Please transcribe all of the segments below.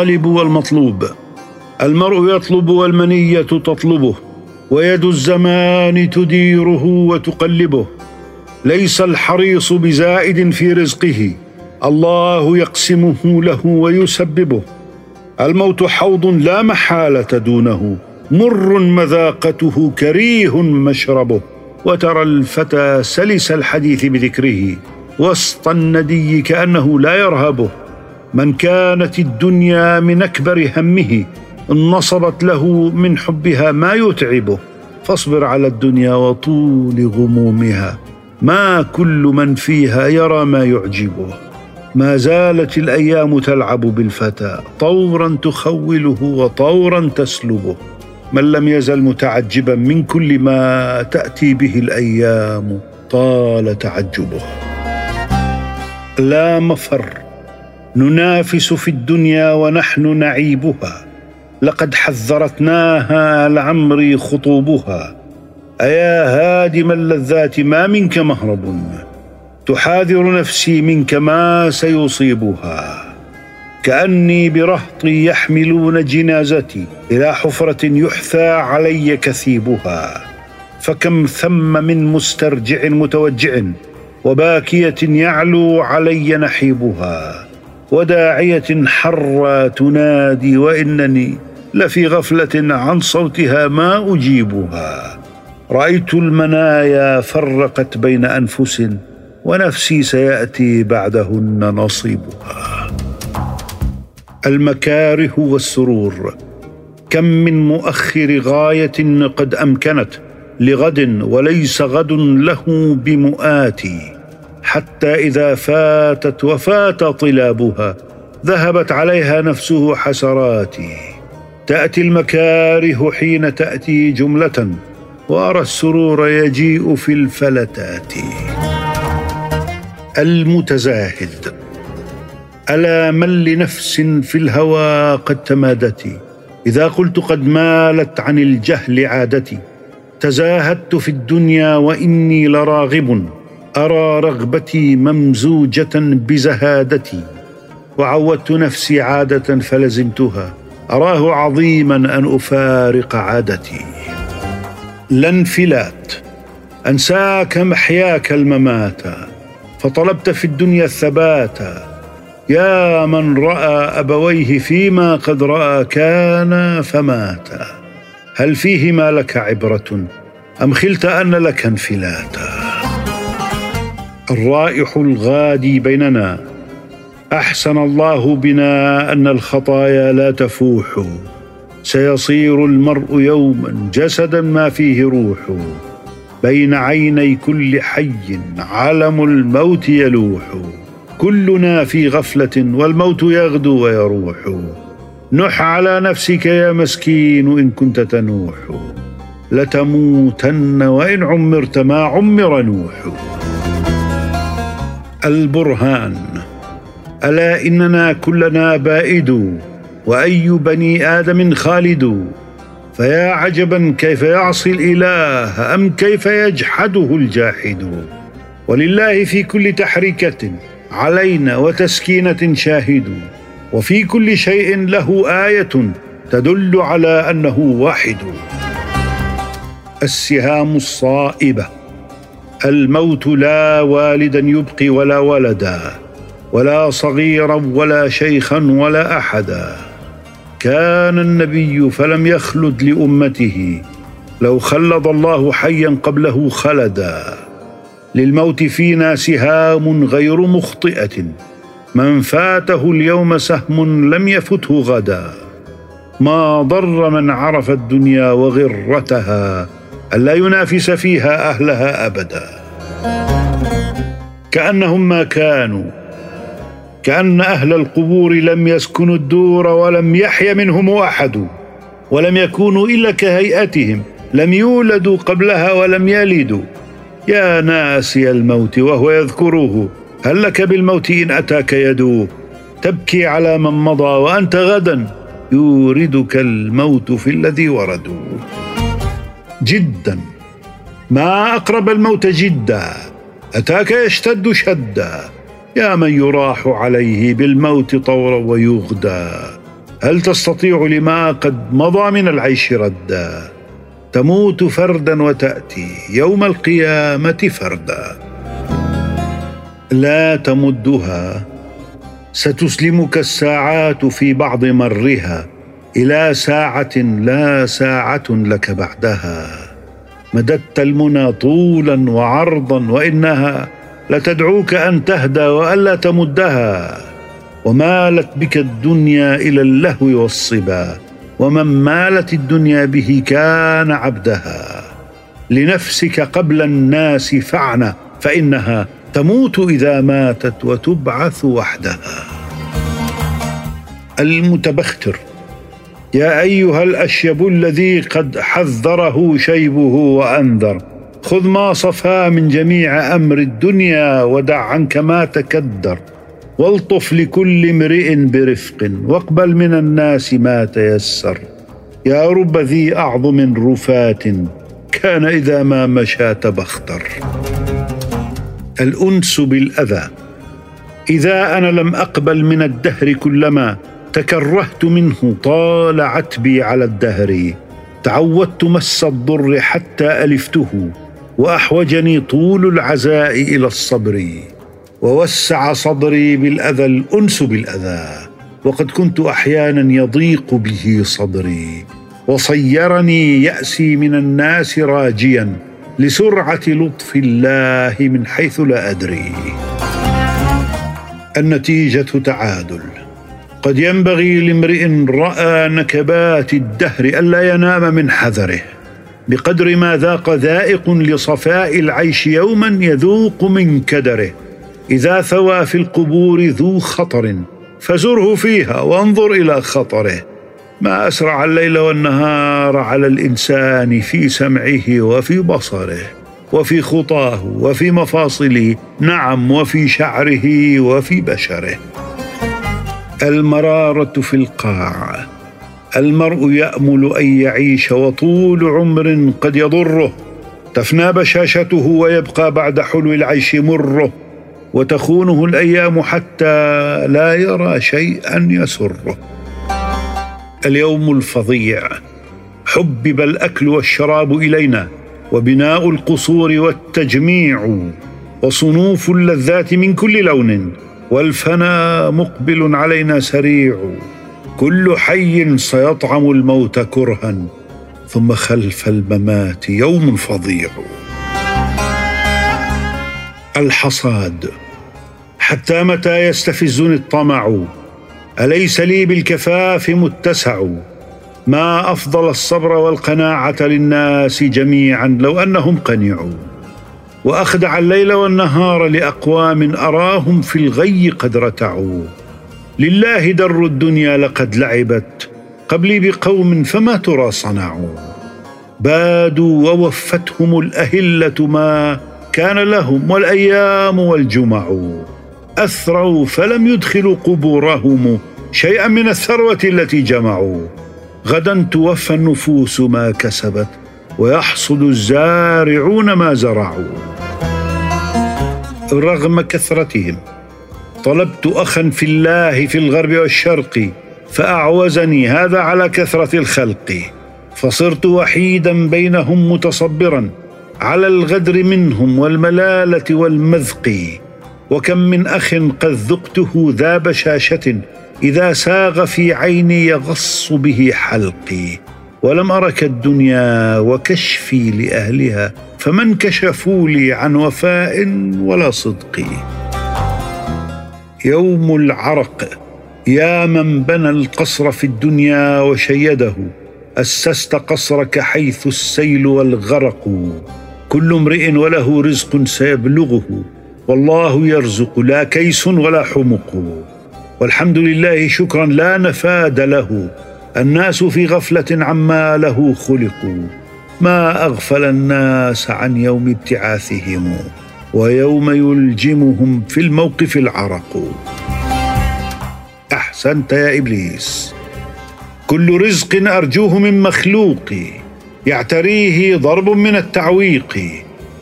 الطالب والمطلوب. المرء يطلب والمنية تطلبه ويد الزمان تديره وتقلبه. ليس الحريص بزائد في رزقه الله يقسمه له ويسببه. الموت حوض لا محالة دونه مر مذاقته كريه مشربه. وترى الفتى سلس الحديث بذكره وسط الندي كأنه لا يرهبه. من كانت الدنيا من أكبر همه نصبت له من حبها ما يتعبه. فاصبر على الدنيا وطول غمومها. ما كل من فيها يرى ما يعجبه. ما زالت الأيام تلعب بالفتى طورا تخوله وطورا تسلبه. من لم يزل متعجبا من كل ما تأتي به الأيام طال تعجبه. لا مفر. ننافس في الدنيا ونحن نعيبها. لقد حذرتناها لعمري خطوبها. أيا هادم اللذات ما منك مهرب. تحاذر نفسي منك ما سيصيبها. كأني برهطي يحملون جنازتي. إلى حفرة يحثى علي كثيبها. فكم ثم من مسترجع متوجع. وباكية يعلو علي نحيبها. وداعية حرة تنادي وإنني لفي غفلة عن صوتها ما أجيبها. رأيت المنايا فرقت بين أنفس ونفسي سيأتي بعدهن نصيبها. المكاره والسرور كم من مؤخر غاية قد أمكنت لغد وليس غد له بمؤاتي. حتى إذا فاتت وفات طلابها ذهبت عليها نفسه حسراتي. تأتي المكاره حين تأتي جملة وأرى السرور يجيء في الفلتات. المتزاهد ألا من لنفس في الهوى قد تمادت؟ إذا قلت قد مالت عن الجهل عادتي تزاهدت في الدنيا وإني لراغب. أرى رغبتي ممزوجة بزهادتي وعودت نفسي عادة فلزمتها. أراه عظيما أن أفارق عادتي. لا انفلات أنساك محياك الممات فطلبت في الدنيا الثبات. يا من رأى أبويه فيما قد رأى كان فمات. هل فيهما لك عبرة؟ أم خلت أن لك انفلاتا الرائح الغادي بيننا. أحسن الله بنا أن الخطايا لا تفوح. سيصير المرء يوما جسدا ما فيه روح. بين عيني كل حي علم الموت يلوح. كلنا في غفلة والموت يغدو ويروح. نح على نفسك يا مسكين إن كنت تنوح. لتموتن وإن عمرت ما عمر نوح. البرهان. ألا إننا كلنا بائد وأي بني آدم خالد؟ فيا عجبا كيف يعصي الإله أم كيف يجحده الجاحد؟ ولله في كل تحريكة علينا وتسكينة شاهد. وفي كل شيء له آية تدل على أنه واحد. السهام الصائبة. الموت لا والدا يبقي ولا ولدا ولا صغيرا ولا شيخا ولا أحدا. كان النبي فلم يخلد لأمته لو خلد الله حيا قبله خلدا. للموت فينا سهام غير مخطئة من فاته اليوم سهم لم يفته غدا. ما ضر من عرف الدنيا وغرتها ألا ينافس فيها أهلها أبدا. كأنهم ما كانوا كأن أهل القبور لم يسكنوا الدور ولم يحي منهم أحد ولم يكونوا إلا كهيئتهم لم يولدوا قبلها ولم يلدوا. يا ناسي الموت وهو يذكره هل لك بالموت إن أتاك يدوه تبكي على من مضى وأنت غدا يوردك الموت في الذي وردوا. جدا. ما أقرب الموت جدا أتاك يشتد شدا. يا من يراح عليه بالموت طورا ويغدى هل تستطيع لما قد مضى من العيش ردا؟ تموت فردا وتأتي يوم القيامة فردا. لا تمدها ستسلمك الساعات في بعض مرها. إلى ساعة لا ساعة لك بعدها. مددت المنى طولا وعرضا وإنها لتدعوك أن تهدى وألا تمدها. ومالت بك الدنيا إلى اللهو والصبا. ومن مالت الدنيا به كان عبدها. لنفسك قبل الناس فعن فإنها تموت إذا ماتت وتبعث وحدها. المتبختر. يا أيها الأشيب الذي قد حذره شيبه وأنذر خذ ما صفا من جميع أمر الدنيا ودع عنك ما تكدر والطف لكل امرئ برفق واقبل من الناس ما تيسر. يا رب ذي أعظم رفات كان إذا ما مشى تبختر. الأنس بالأذى إذا أنا لم أقبل من الدهر كلما تكرهت منه طال عتبي على الدهر. تعودت مس الضر حتى ألفته وأحوجني طول العزاء إلى الصبر. ووسع صدري بالأذى الأنس بالأذى وقد كنت أحيانا يضيق به صدري. وصيرني يأسي من الناس راجيا لسرعة لطف الله من حيث لا أدري. النتيجة تعادل. قد ينبغي لامرئ رأى نكبات الدهر ألا ينام من حذره بقدر ما ذاق ذائق لصفاء العيش يوما يذوق من كدره. إذا ثوى في القبور ذو خطر فزره فيها وانظر إلى خطره. ما أسرع الليل والنهار على الإنسان في سمعه وفي بصره وفي خطاه وفي مفاصله نعم وفي شعره وفي بشره. المرارة في القاع. المرء يأمل أن يعيش وطول عمر قد يضره. تفنى بشاشته ويبقى بعد حلو العيش مره. وتخونه الأيام حتى لا يرى شيئا يسره. اليوم الفظيع. حبب الأكل والشراب إلينا. وبناء القصور والتجميع. وصنوف اللذات من كل لون. والفنا مقبل علينا سريع. كل حي سيطعم الموت كرها ثم خلف الممات يوم فظيع. الحصاد حتى متى يستفزني الطمع؟ أليس لي بالكفاف متسع؟ ما أفضل الصبر والقناعة للناس جميعا لو أنهم قنعوا. وأخدع الليل والنهار لأقوام أراهم في الغي قد رتعوا. لله در الدنيا لقد لعبت قبلي بقوم فما ترى صنعوا. بادوا ووفتهم الأهلة ما كان لهم والأيام والجمع. أثروا فلم يدخلوا قبورهم شيئا من الثروة التي جمعوا. غدا توفى النفوس ما كسبت ويحصد الزارعون ما زرعوا. رغم كثرتهم طلبت أخا في الله في الغرب والشرق فأعوزني هذا على كثرة الخلق. فصرت وحيدا بينهم متصبرا على الغدر منهم والملالة والمذق. وكم من أخ قد ذقته ذا بشاشه إذا ساغ في عيني يغص به حلقي. ولم ارك الدنيا وكشفي لأهلها فمن كشفوا لي عن وفاء ولا صدق. يوم العرق يا من بنى القصر في الدنيا وشيده أسست قصرك حيث السيل والغرق. كل امرئ وله رزق سيبلغه والله يرزق لا كيس ولا حمق. والحمد لله شكرا لا نفاد له. الناس في غفلة عما له خلقوا. ما أغفل الناس عن يوم ابتعاثهم ويوم يلجمهم في الموقف العرق. أحسنت يا إبليس. كل رزق أرجوه من مخلوقي يعتريه ضرب من التعويق.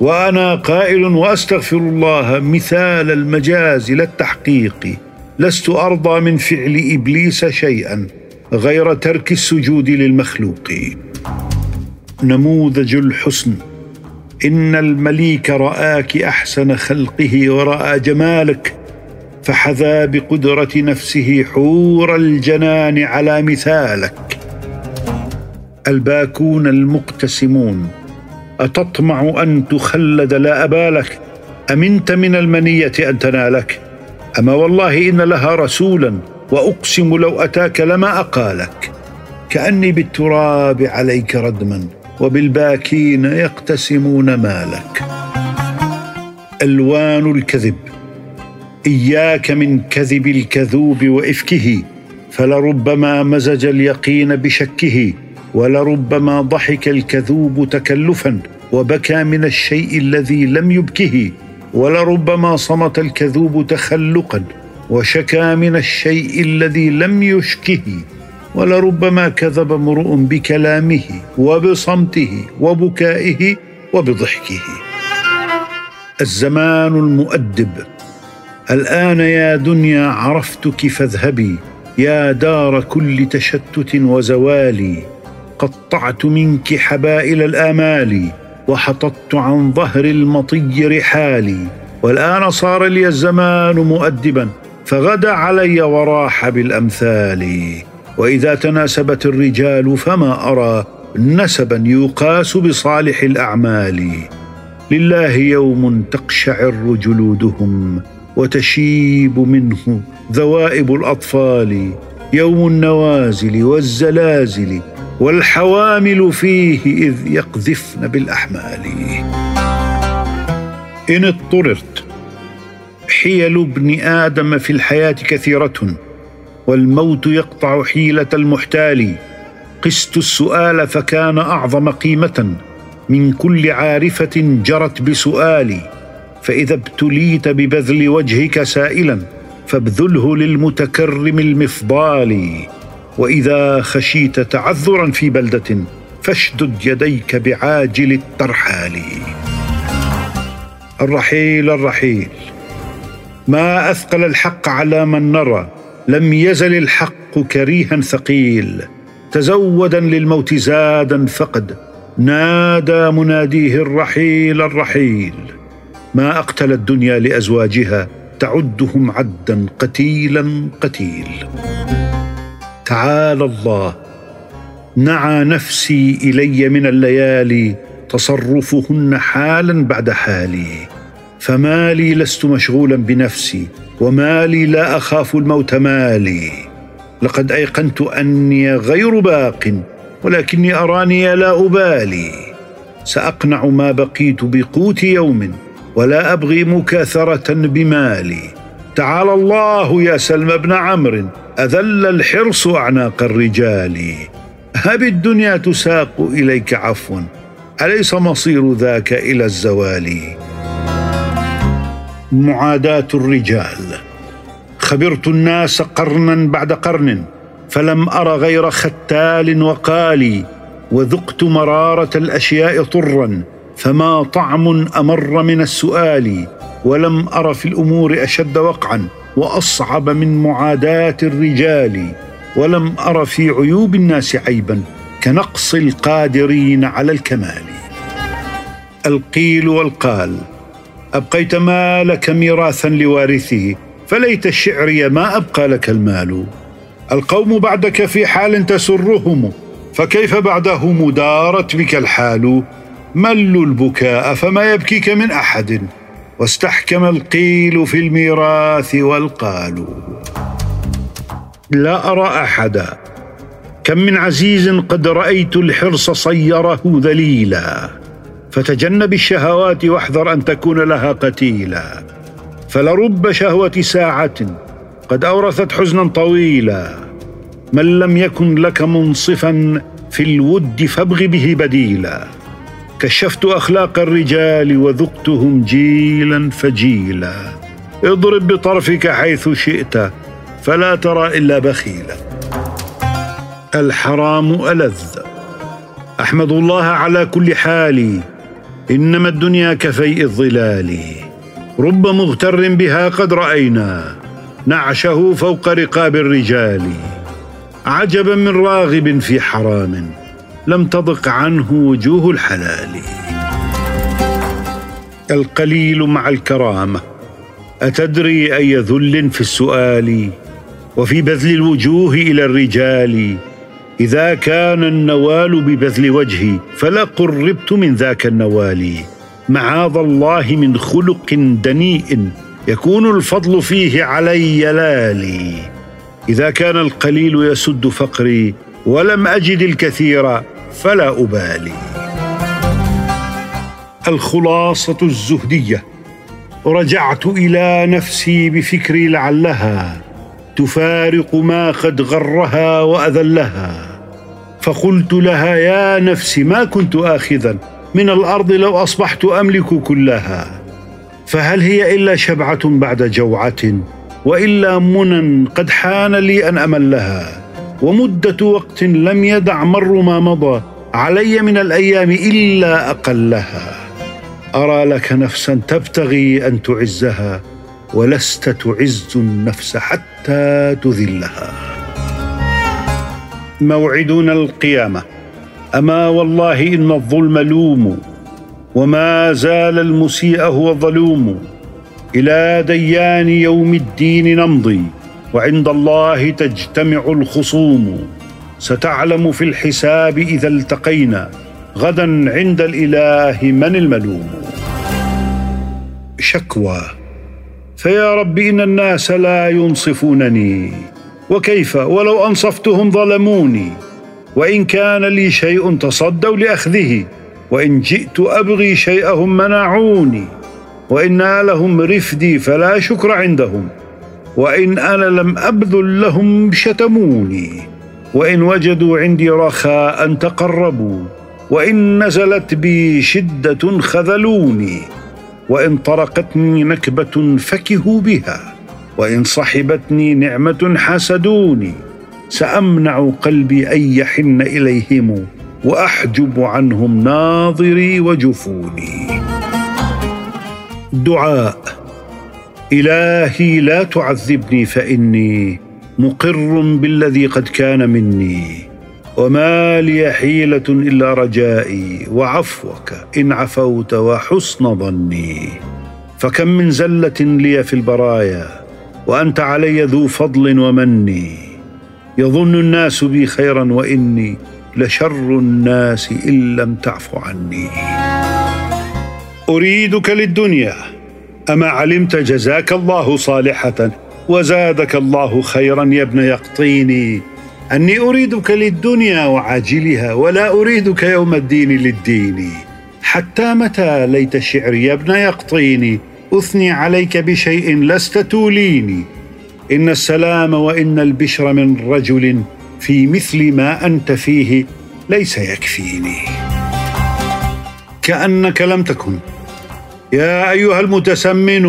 وأنا قائل وأستغفر الله مثال المجاز لا التحقيق لست أرضى من فعل إبليس شيئا. غير ترك السجود للمخلوقين نموذج الحسن. إن المليك رآك أحسن خلقه ورأى جمالك فحذا بقدرة نفسه حور الجنان على مثالك. الباكون المقتسمون. أتطمع أن تخلد لا أبالك؟ أمنت من المنية أن تنالك؟ أما والله إن لها رسولا. وأقسم لو أتاك لما أقالك. كأني بالتراب عليك ردما وبالباكين يقتسمون مالك. ألوان الكذب إياك من كذب الكذوب وإفكه فلربما مزج اليقين بشكه ولربما ضحك الكذوب تكلفا وبكى من الشيء الذي لم يبكه ولربما صمت الكذوب تخلقا. وشكى من الشيء الذي لم يشكه ولربما كذب امرؤ بكلامه وبصمته وبكائه وبضحكه. الزمان المؤدب. الآن يا دنيا عرفتك فاذهبي يا دار كل تشتت وزوال قطعت منك حبائل الآمال وحطت عن ظهر المطي رحالي والآن صار لي الزمان مؤدبا. فغدا علي وراح بالامثال وإذا تناسبت الرجال فما أرى نسبا يقاس بصالح الأعمال. لله يوم تقشعر جلودهم وتشيب منه ذوائب الأطفال. يوم النوازل والزلازل والحوامل فيه إذ يقذفن بالأحمال. إن اضطررت حيل ابن آدم في الحياة كثيرة والموت يقطع حيلة المحتال. قست السؤال فكان أعظم قيمة. من كل عارفة جرت بسؤالي. فإذا ابتليت ببذل وجهك سائلا فابذله للمتكرم المفضال. وإذا خشيت تعذرا في بلدة فاشدد يديك بعاجل الترحال. الرحيل الرحيل. ما أثقل الحق على من نرى لم يزل الحق كريها ثقيل. تزودا للموت زادا فقد نادى مناديه الرحيل الرحيل. ما أقتل الدنيا لأزواجها تعدهم عدا قتيلا قتيل. تعالى الله نعى نفسي إلي من الليالي تصرفهن حالا بعد حالي. فما لي لست مشغولا بنفسي وما لي لا أخاف الموت مالي. لقد أيقنت أني غير باق ولكني أراني لا أبالي. سأقنع ما بقيت بقوت يوم ولا أبغي مكاثرة بمالي. تعالى الله يا سلم بن عمرو أذل الحرص أعناق الرجال. هب الدنيا تساق إليك عفوا أليس مصير ذاك إلى الزوال؟ معاداة الرجال. خبرت الناس قرنا بعد قرن فلم أر غير ختال وقالي وذقت مرارة الأشياء طرا فما طعم أمر من السؤال ولم أر في الأمور أشد وقعا وأصعب من معاداة الرجال ولم أر في عيوب الناس عيبا كنقص القادرين على الكمال. القيل والقال أبقيت مالك ميراثا لوارثه فليت الشعر ما أبقى لك المال. القوم بعدك في حال تسرهم فكيف بعدهم دارت بك الحال؟ ملوا البكاء فما يبكيك من أحد. واستحكم القيل في الميراث والقال. لا أرى أحدا. كم من عزيز قد رأيت الحرص صيره ذليلا. فتجنب الشهوات واحذر أن تكون لها قتيلا. فلرب شهوة ساعة قد أورثت حزنا طويلا. من لم يكن لك منصفا في الود فابغ به بديلا. كشفت أخلاق الرجال وذقتهم جيلا فجيلا. اضرب بطرفك حيث شئت فلا ترى إلا بخيلا. الحرام ألذ. أحمد الله على كل حال إنما الدنيا كفيء الظلال. رب مغتر بها قد رأينا نعشه فوق رقاب الرجال. عجبا من راغب في حرام لم تضق عنه وجوه الحلال. القليل مع الكرامة أتدري أي ذل في السؤال؟ وفي بذل الوجوه إلى الرجال. إذا كان النوال ببذل وجهي فلا قربت من ذاك النوال. معاذ الله من خلق دنيء يكون الفضل فيه علي لالي. إذا كان القليل يسد فقري ولم أجد الكثير فلا أبالي. الخلاصة الزهدية. رجعت إلى نفسي بفكري لعلها تفارق ما قد غرها وأذلها. فقلت لها يا نفس ما كنت اخذا. من الأرض لو أصبحت أملك كلها. فهل هي إلا شبعة بعد جوعة؟ وإلا منى قد حان لي أن أملها. ومدة وقت لم يدع مر ما مضى. علي من الأيام إلا أقلها. أرى لك نفسا تبتغي أن تعزها ولست تعز النفس حتى تذلها. موعدنا القيامة. أما والله إن الظلم لوم وما زال المسيء هو ظلوم. إلى ديان يوم الدين نمضي وعند الله تجتمع الخصوم. ستعلم في الحساب إذا التقينا غدا عند الإله من الملوم. شكوى. فيا رب إن الناس لا ينصفونني. وكيف؟ ولو أنصفتهم ظلموني. وإن كان لي شيء تصدوا لأخذه. وإن جئت أبغي شيئهم منعوني. وإن نالهم رفدي فلا شكر عندهم. وإن أنا لم أبذل لهم شتموني. وإن وجدوا عندي رخاء تقربوا. وإن نزلت بي شدة خذلوني. وإن طرقتني نكبة فكهوا بها. وإن صحبتني نعمة حسدوني سأمنع قلبي أن يحن إليهم وأحجب عنهم ناظري وجفوني. دعاء إلهي لا تعذبني فإني مقر بالذي قد كان مني وما لي حيلة إلا رجائي وعفوك إن عفوت وحسن ظني. فكم من زلة لي في البرايا وأنت علي ذو فضل ومني. يظن الناس بي خيرا وإني لشر الناس إن لم تعف عني. أريدك للدنيا. أما علمت جزاك الله صالحة وزادك الله خيرا يا ابن يقطيني. أني أريدك للدنيا وعاجلها ولا أريدك يوم الدين للدين. حتى متى ليت شعري يا ابن يقطيني؟ أثني عليك بشيء لست توليني. إن السلام وإن البشر من رجل في مثل ما أنت فيه ليس يكفيني. كأنك لم تكن. يا أيها المتسمن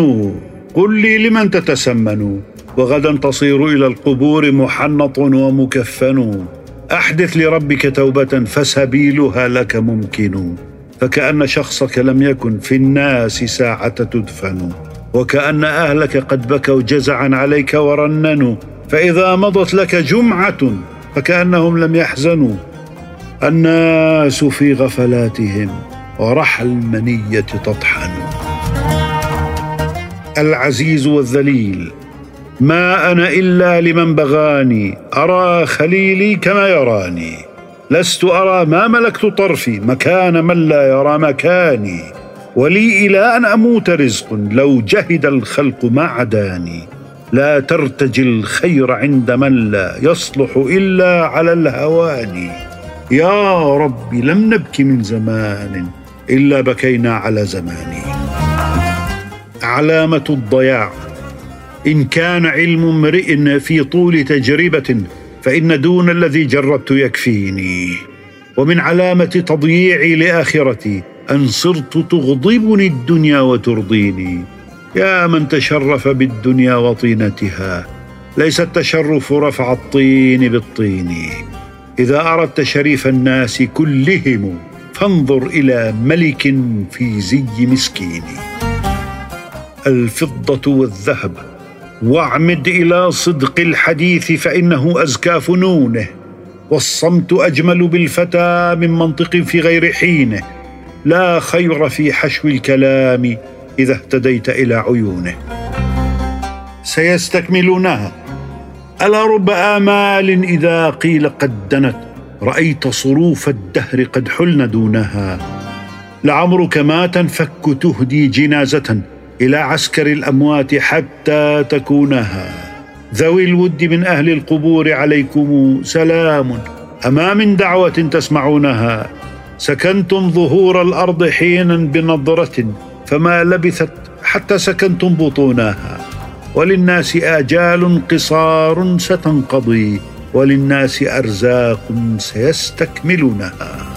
قل لي لمن تتسمن. وغدا تصير إلى القبور محنط ومكفن. أحدث لربك توبة فسبيلها لك ممكن. فكأن شخصك لم يكن في الناس ساعة تدفن وكأن أهلك قد بكوا جزعا عليك ورننوا فإذا مضت لك جمعة فكأنهم لم يحزنوا. الناس في غفلاتهم ورحى المنية تطحن. العزيز والذليل ما أنا إلا لمن بغاني أرى خليلي كما يراني. لست أرى ما ملكت طرفي مكان من لا يرى مكاني. ولي إلى أن أموت رزق لو جهد الخلق ما عداني. لا ترتجي الخير عند من لا يصلح إلا على الهوان. يا رب لم نبك من زمان إلا بكينا على زمان علامة الضياع. إن كان علم امرئ في طول تجربة فإن دون الذي جربت يكفيني ومن علامة تضييعي لآخرتي أن صرت تغضبني الدنيا وترضيني. يا من تشرف بالدنيا وطينتها ليس التشرف رفع الطين بالطين. إذا أردت شريف الناس كلهم فانظر إلى ملك في زي مسكين. الفضة والذهب واعمد إلى صدق الحديث فإنه أزكى فنونه. والصمت أجمل بالفتى من منطق في غير حينه. لا خير في حشو الكلام إذا اهتديت إلى عيونه. سيستكملونها. ألا رب آمال إذا قيل قد دنت؟ رأيت صروف الدهر قد حلن دونها. لعمرك ما تنفك تهدي جنازة. إلى عسكر الأموات حتى تكونها. ذوي الود من أهل القبور عليكم سلام. أما من دعوة تسمعونها سكنتم ظهور الأرض حينا بنظرة فما لبثت حتى سكنتم بطونها وللناس آجال قصار ستنقضي وللناس أرزاق سيستكملونها.